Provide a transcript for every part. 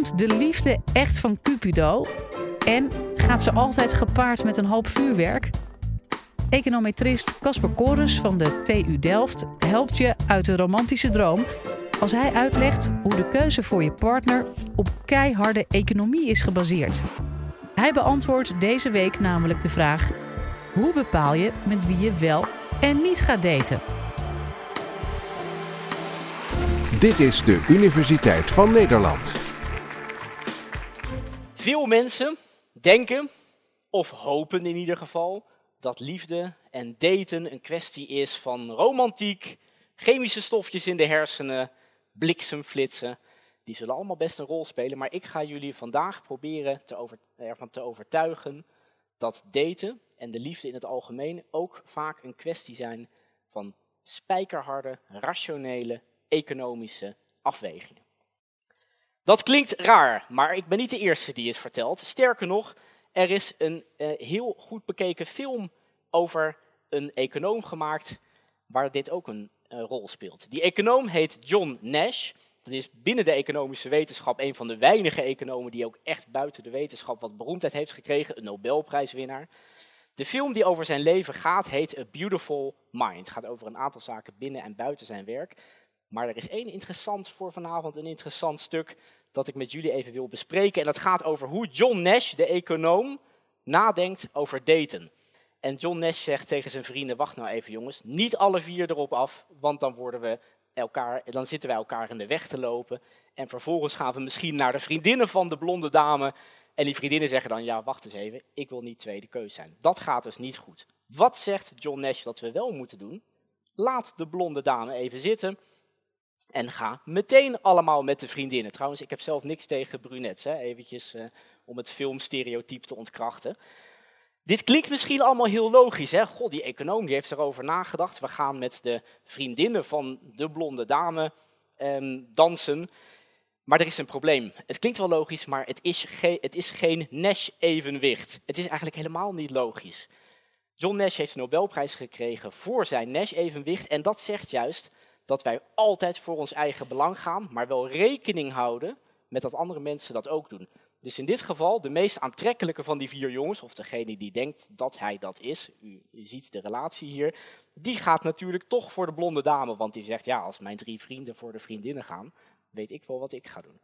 Komt de liefde echt van Cupido? En gaat ze altijd gepaard met een hoop vuurwerk? Econometrist Casper Corus van de TU Delft helpt je uit de romantische droom als hij uitlegt hoe de keuze voor je partner op keiharde economie is gebaseerd. Hij beantwoordt deze week namelijk de vraag: hoe bepaal je met wie je wel en niet gaat daten? Dit is de Universiteit van Nederland. Veel mensen denken, of hopen in ieder geval, dat liefde en daten een kwestie is van romantiek, chemische stofjes in de hersenen, bliksemflitsen. Die zullen allemaal best een rol spelen, maar ik ga jullie vandaag proberen te over, ervan te overtuigen dat daten en de liefde in het algemeen ook vaak een kwestie zijn van spijkerharde, rationele, economische afwegingen. Dat klinkt raar, maar ik ben niet de eerste die het vertelt. Sterker nog, er is een uh, heel goed bekeken film over een econoom gemaakt waar dit ook een uh, rol speelt. Die econoom heet John Nash. Dat is binnen de economische wetenschap een van de weinige economen die ook echt buiten de wetenschap wat beroemdheid heeft gekregen, een Nobelprijswinnaar. De film die over zijn leven gaat heet A Beautiful Mind. Het gaat over een aantal zaken binnen en buiten zijn werk. Maar er is één interessant voor vanavond, een interessant stuk dat ik met jullie even wil bespreken. En dat gaat over hoe John Nash, de econoom, nadenkt over daten. En John Nash zegt tegen zijn vrienden, wacht nou even jongens, niet alle vier erop af, want dan, worden we elkaar, dan zitten wij elkaar in de weg te lopen. En vervolgens gaan we misschien naar de vriendinnen van de blonde dame. En die vriendinnen zeggen dan, ja wacht eens even, ik wil niet tweede keus zijn. Dat gaat dus niet goed. Wat zegt John Nash dat we wel moeten doen? Laat de blonde dame even zitten en ga meteen allemaal met de vriendinnen. Trouwens, ik heb zelf niks tegen brunettes, hè? eventjes uh, om het filmstereotype te ontkrachten. Dit klinkt misschien allemaal heel logisch. Hè? God, die econoom die heeft erover nagedacht. We gaan met de vriendinnen van de blonde dame um, dansen. Maar er is een probleem. Het klinkt wel logisch, maar het is, het is geen Nash-evenwicht. Het is eigenlijk helemaal niet logisch. John Nash heeft de Nobelprijs gekregen voor zijn Nash-evenwicht. En dat zegt juist dat wij altijd voor ons eigen belang gaan, maar wel rekening houden met dat andere mensen dat ook doen. Dus in dit geval, de meest aantrekkelijke van die vier jongens, of degene die denkt dat hij dat is, u, ziet de relatie hier, die gaat natuurlijk toch voor de blonde dame, want die zegt, ja, als mijn drie vrienden voor de vriendinnen gaan, weet ik wel wat ik ga doen.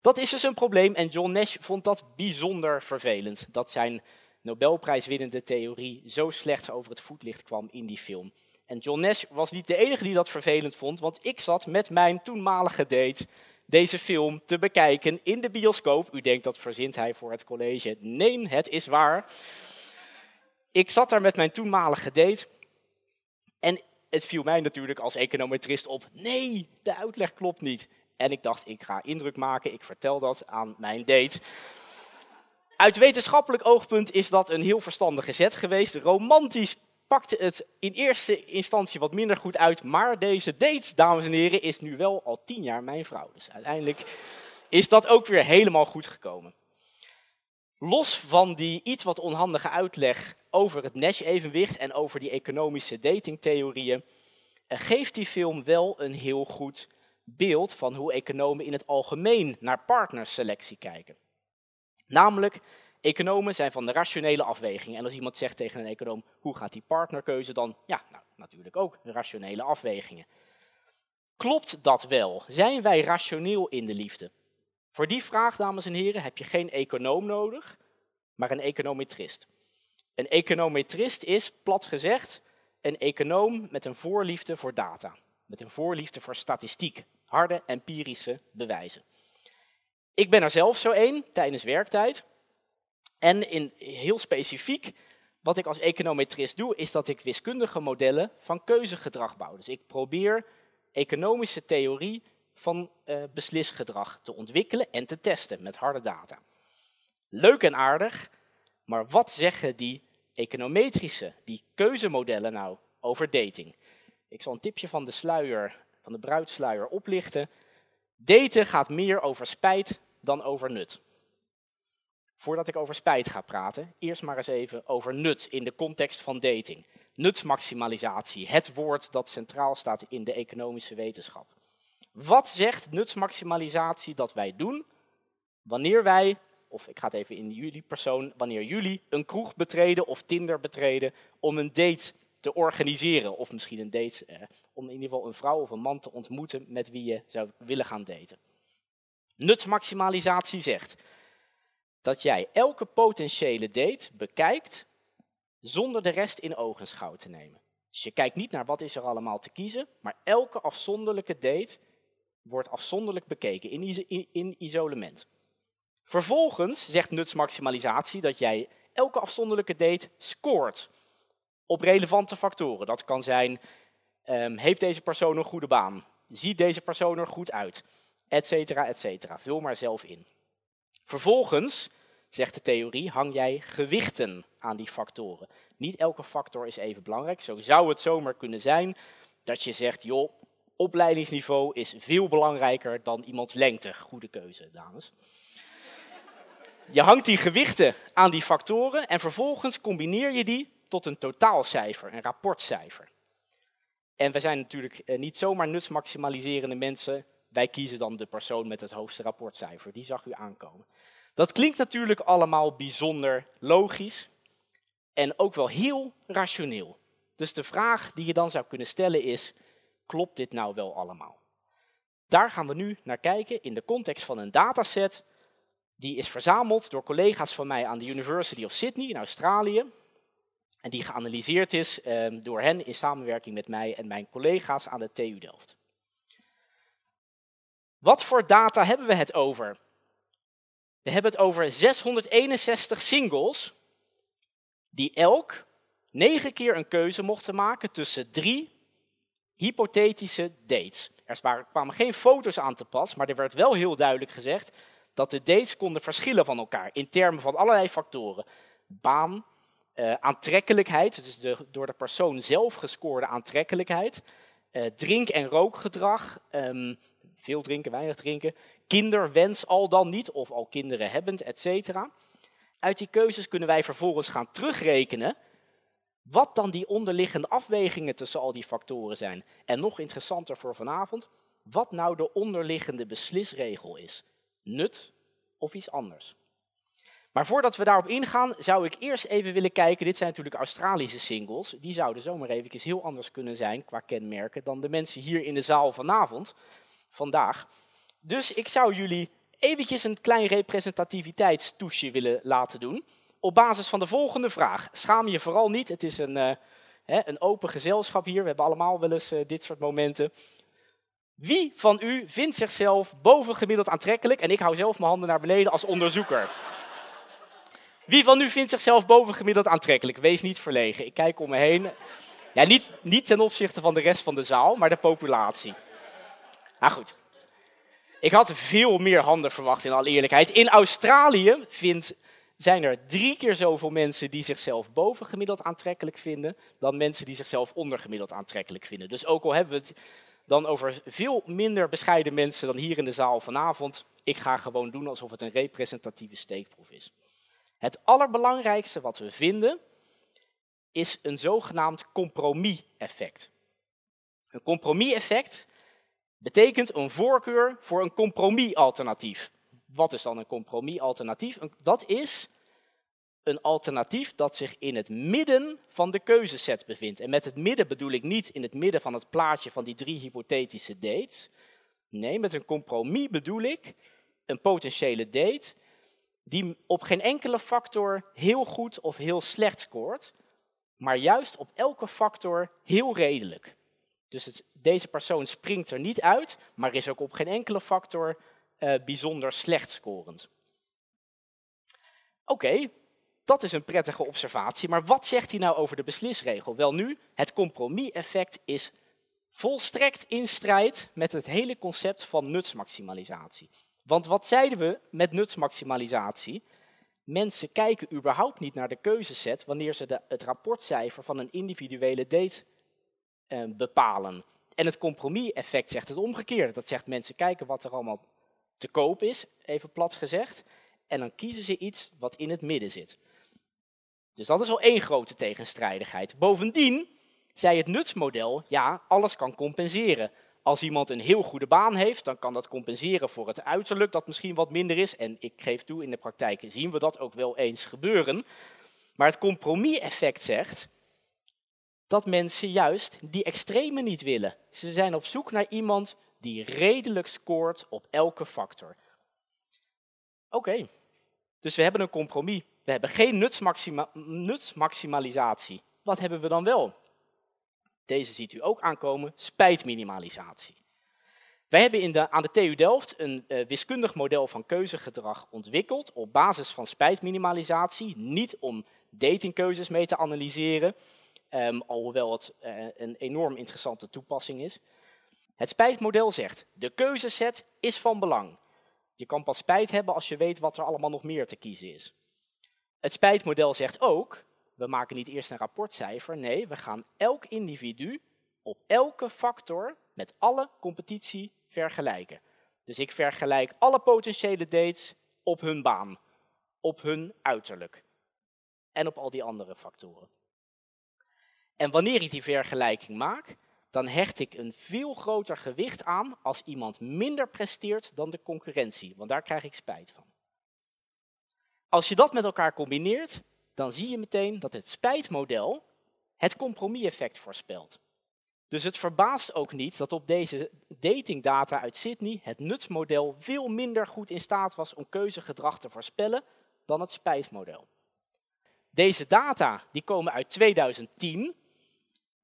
Dat is dus een probleem en John Nash vond dat bijzonder vervelend, dat zijn Nobelprijswinnende theorie zo slecht over het voetlicht kwam in die film. En John Nash was niet de enige die dat vervelend vond, want ik zat met mijn toenmalige date deze film te bekijken in de bioscoop. U denkt dat verzint hij voor het college. Nee, het is waar. Ik zat daar met mijn toenmalige date en het viel mij natuurlijk als econometrist op. Nee, de uitleg klopt niet. En ik dacht, ik ga indruk maken, ik vertel dat aan mijn date. Uit wetenschappelijk oogpunt is dat een heel verstandige zet geweest. Romantisch pakte het in eerste instantie wat minder goed uit. Maar deze date, dames en heren, is nu wel al tien jaar mijn vrouw. Dus uiteindelijk is dat ook weer helemaal goed gekomen. Los van die iets wat onhandige uitleg over het Nash-evenwicht en over die economische datingtheorieën, eh, geeft die film wel een heel goed beeld van hoe economen in het algemeen naar partnerselectie kijken. Namelijk Economen zijn van de rationele afweging. En als iemand zegt tegen een econoom, hoe gaat die partnerkeuze dan? Ja, nou, natuurlijk ook rationele afwegingen. Klopt dat wel? Zijn wij rationeel in de liefde? Voor die vraag, dames en heren, heb je geen econoom nodig, maar een econometrist. Een econometrist is, plat gezegd, een econoom met een voorliefde voor data. Met een voorliefde voor statistiek, harde empirische bewijzen. Ik ben er zelf zo één tijdens werktijd. En in, heel specifiek, wat ik als econometrist doe, is dat ik wiskundige modellen van keuzegedrag bouw. Dus ik probeer economische theorie van uh, beslisgedrag te ontwikkelen en te testen met harde data. Leuk en aardig, maar wat zeggen die econometrische, die keuzemodellen nou over dating? Ik zal een tipje van de sluier, van de bruidsluier oplichten. Daten gaat meer over spijt dan over nut. Voordat ik over spijt ga praten, eerst maar eens even over nut in de context van dating. Nutsmaximalisatie, het woord dat centraal staat in de economische wetenschap. Wat zegt nutsmaximalisatie dat wij doen wanneer wij, of ik ga het even in jullie persoon, wanneer jullie een kroeg betreden of Tinder betreden om een date te organiseren. Of misschien een date, eh, om in ieder geval een vrouw of een man te ontmoeten met wie je zou willen gaan daten. Nutsmaximalisatie zegt dat jij elke potentiële date bekijkt zonder de rest in ogenschouw te nemen. Dus je kijkt niet naar wat is er allemaal te kiezen, maar elke afzonderlijke date wordt afzonderlijk bekeken in, in, isolement. Vervolgens zegt nutsmaximalisatie dat jij elke afzonderlijke date scoort op relevante factoren. Dat kan zijn, um, heeft deze persoon een goede baan? Ziet deze persoon er goed uit? Etcetera, etcetera. Vul maar zelf in. Vervolgens, zegt de theorie, hang jij gewichten aan die factoren. Niet elke factor is even belangrijk. Zo zou het zomaar kunnen zijn dat je zegt, joh, opleidingsniveau is veel belangrijker dan iemands lengte. Goede keuze, dames. Je hangt die gewichten aan die factoren en vervolgens combineer je die tot een totaalcijfer, een rapportcijfer. En wij zijn natuurlijk eh, niet zomaar nutsmaximaliserende mensen. Wij kiezen dan de persoon met het hoogste rapportcijfer. Die zag u aankomen. Dat klinkt natuurlijk allemaal bijzonder logisch en ook wel heel rationeel. Dus de vraag die je dan zou kunnen stellen is, klopt dit nou wel allemaal? Daar gaan we nu naar kijken in de context van een dataset die is verzameld door collega's van mij aan de University of Sydney in Australië. En die geanalyseerd is ehm, door hen in samenwerking met mij en mijn collega's aan de TU Delft. Wat voor data hebben we het over? We hebben het over 661 singles die elk negen keer een keuze mochten maken tussen drie hypothetische dates. Er kwamen geen foto's aan te pas, maar er werd wel heel duidelijk gezegd dat de dates konden verschillen van elkaar in termen van allerlei factoren. Baan, uh, aantrekkelijkheid, dus de door de persoon zelf gescoorde aantrekkelijkheid, uh, drink- en rookgedrag, um, veel drinken, weinig drinken, kinderwens al dan niet, of al kinderen hebbend, etc. Uit die keuzes kunnen wij vervolgens gaan terugrekenen wat dan die onderliggende afwegingen tussen al die factoren zijn. En nog interessanter voor vanavond, wat nou de onderliggende beslisregel is. Nut of iets anders. Maar voordat we daarop ingaan, zou ik eerst even willen kijken. Dit zijn natuurlijk Australische singles. Die zouden zomaar even heel anders kunnen zijn qua kenmerken dan de mensen hier in de zaal vanavond, vandaag. Dus ik zou jullie eventjes een klein representativiteitstoesje willen laten doen. Op basis van de volgende vraag. Schaam je vooral niet, het is een, uh, hè, een open gezelschap hier. We hebben allemaal wel eens uh, dit soort momenten. Wie van u vindt zichzelf bovengemiddeld aantrekkelijk? En ik hou zelf mijn handen naar beneden als onderzoeker. Wie van u vindt zichzelf bovengemiddeld aantrekkelijk? Wees niet verlegen. Ik kijk om me heen. Ja, niet, niet ten opzichte van de rest van de zaal, maar de populatie. Nou goed. Ik had veel meer handen verwacht, in alle eerlijkheid. In Australië vindt, zijn er drie keer zoveel mensen die zichzelf bovengemiddeld aantrekkelijk vinden, dan mensen die zichzelf ondergemiddeld aantrekkelijk vinden. Dus ook al hebben we het dan over veel minder bescheiden mensen dan hier in de zaal vanavond, ik ga gewoon doen alsof het een representatieve steekproef is. Het allerbelangrijkste wat we vinden is een zogenaamd compromis-effect. Een compromis-effect betekent een voorkeur voor een compromis-alternatief. Wat is dan een compromis-alternatief? Dat is een alternatief dat zich in het midden van de keuzeset bevindt. En met het midden bedoel ik niet in het midden van het plaatje van die drie hypothetische dates. Nee, met een compromis bedoel ik een potentiële date die op geen enkele factor heel goed of heel slecht scoort, maar juist op elke factor heel redelijk. Dus deze persoon springt er niet uit, maar is ook op geen enkele factor uh, bijzonder slecht scorend. Oké, dat is een prettige observatie, maar wat zegt hij nou over de beslisregel? Wel nu, het compromis-effect is volstrekt in strijd met het hele concept van nutsmaximalisatie. Want wat zeiden we met nutsmaximalisatie? Mensen kijken überhaupt niet naar de keuzeset wanneer ze de, het rapportcijfer van een individuele date eh, bepalen. En het compromis-effect zegt het omgekeerde. Dat zegt mensen kijken wat er allemaal te koop is, even plat gezegd. En dan kiezen ze iets wat in het midden zit. Dus dat is al één grote tegenstrijdigheid. Bovendien zei het nutsmodel, ja, alles kan compenseren. Als iemand een heel goede baan heeft, dan kan dat compenseren voor het uiterlijk dat misschien wat minder is. En ik geef toe, in de praktijk zien we dat ook wel eens gebeuren. Maar het compromis-effect zegt dat mensen juist die extreme niet willen. Ze zijn op zoek naar iemand die redelijk scoort op elke factor. Oké, dus we hebben een compromis. We hebben geen nutsmaxima nutsmaximalisatie. Wat hebben we dan wel? Deze ziet u ook aankomen, spijtminimalisatie. Wij hebben in de, aan de TU Delft een uh, wiskundig model van keuzegedrag ontwikkeld op basis van spijtminimalisatie. Niet om datingkeuzes mee te analyseren, um, alhoewel het uh, een enorm interessante toepassing is. Het spijtmodel zegt, de keuzeset is van belang. Je kan pas spijt hebben als je weet wat er allemaal nog meer te kiezen is. Het spijtmodel zegt ook, we maken niet eerst een rapportcijfer, nee, we gaan elk individu op elke factor met alle competitie vergelijken. Dus ik vergelijk alle potentiële dates op hun baan, op hun uiterlijk en op al die andere factoren. En wanneer ik die vergelijking maak, dan hecht ik een veel groter gewicht aan als iemand minder presteert dan de concurrentie, want daar krijg ik spijt van. Als je dat met elkaar combineert, dan zie je meteen dat het spijtmodel het compromis-effect voorspelt. Dus het verbaast ook niet dat op deze datingdata uit Sydney het nutsmodel veel minder goed in staat was om keuzegedrag te voorspellen dan het spijtmodel. Deze data die komen uit 2010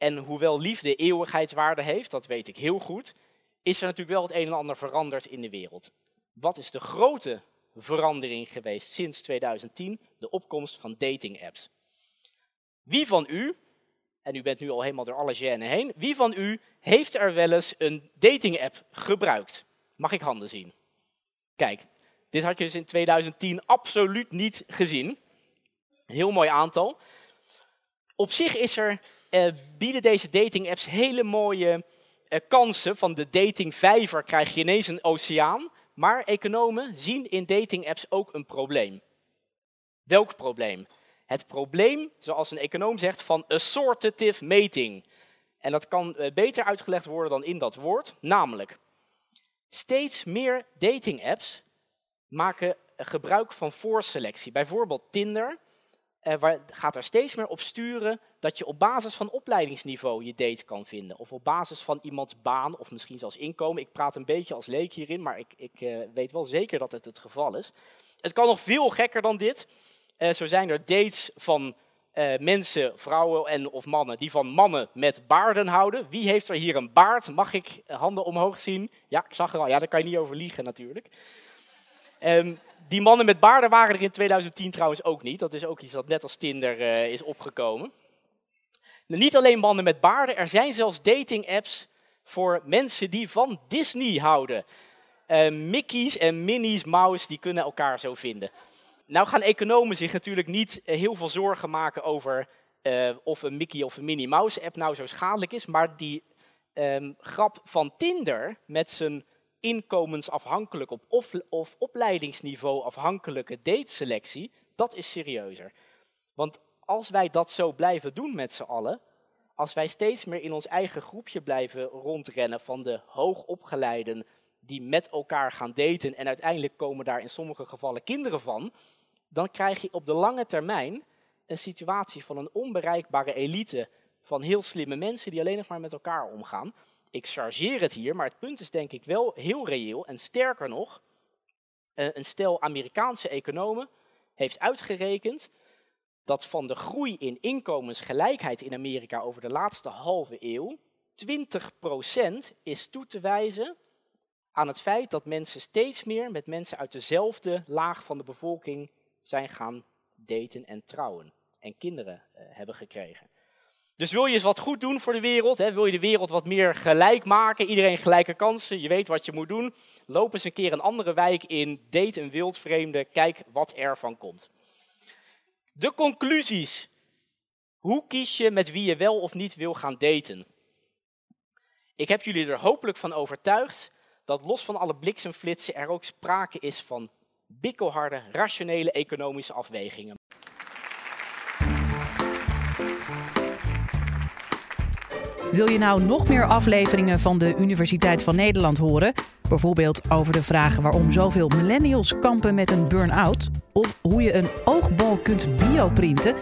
en hoewel liefde eeuwigheidswaarde heeft, dat weet ik heel goed, is er natuurlijk wel het een en ander veranderd in de wereld. Wat is de grote verandering geweest sinds 2010, de opkomst van dating apps? Wie van u, en u bent nu al helemaal door alle genen heen, wie van u heeft er wel eens een dating app gebruikt? Mag ik handen zien? Kijk, dit had je dus in 2010 absoluut niet gezien. Heel mooi aantal. Op zich is er uh, bieden deze dating apps hele mooie uh, kansen. Van de dating vijver krijg je ineens een oceaan. Maar economen zien in dating apps ook een probleem. Welk probleem? Het probleem, zoals een econoom zegt, van assortative mating. En dat kan uh, beter uitgelegd worden dan in dat woord. Namelijk, steeds meer dating apps maken gebruik van voorselectie. Bijvoorbeeld Tinder waar, gaat er steeds meer op sturen dat je op basis van opleidingsniveau je date kan vinden. Of op basis van iemands baan of misschien zelfs inkomen. Ik praat een beetje als leek hierin, maar ik, ik uh, weet wel zeker dat het het geval is. Het kan nog veel gekker dan dit. Uh, zo zijn er dates van mensen, vrouwen en of mannen, die van mannen met baarden houden. Wie heeft er hier een baard? Mag ik handen omhoog zien? Ja, ik zag er al. Ja, daar kan je niet over liegen natuurlijk. Um, die mannen met baarden waren er in 2010 trouwens ook niet. Dat is ook iets dat net als Tinder is opgekomen. Niet alleen mannen met baarden, er zijn zelfs dating apps voor mensen die van Disney houden. Uh, Mickey's en Minnie's Mouse, die kunnen elkaar zo vinden. Nou gaan economen zich natuurlijk niet uh, heel veel zorgen maken over uh, of een Mickey of een Minnie Mouse app nou zo schadelijk is. Maar die um, grap van Tinder met zijn inkomensafhankelijk op of, of opleidingsniveau afhankelijke dateselectie, dat is serieuzer. Want als wij dat zo blijven doen met z'n allen, als wij steeds meer in ons eigen groepje blijven rondrennen van de hoogopgeleiden die met elkaar gaan daten en uiteindelijk komen daar in sommige gevallen kinderen van, dan krijg je op de lange termijn een situatie van een onbereikbare elite van heel slimme mensen die alleen nog maar met elkaar omgaan ik chargeer het hier, maar het punt is denk ik wel heel reëel. En sterker nog, eh, een stel Amerikaanse economen heeft uitgerekend dat van de groei in inkomensgelijkheid in Amerika over de laatste halve eeuw 20% is toe te wijzen aan het feit dat mensen steeds meer met mensen uit dezelfde laag van de bevolking zijn gaan daten en trouwen en kinderen uh, hebben gekregen. Dus wil je eens wat goed doen voor de wereld, hè, wil je de wereld wat meer gelijk maken, iedereen gelijke kansen, je weet wat je moet doen, loop eens een keer een andere wijk in, date een wildvreemde, kijk wat er van komt. De conclusies. Hoe kies je met wie je wel of niet wil gaan daten? Ik heb jullie er hopelijk van overtuigd dat los van alle bliksemflitsen er ook sprake is van bikkelharde, rationele economische afwegingen. Wil je nou nog meer afleveringen van de Universiteit van Nederland horen? Bijvoorbeeld over de vraag waarom zoveel millennials kampen met een burn-out? Of hoe je een oogbal kunt bioprinten?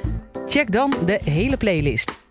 Check dan de hele playlist.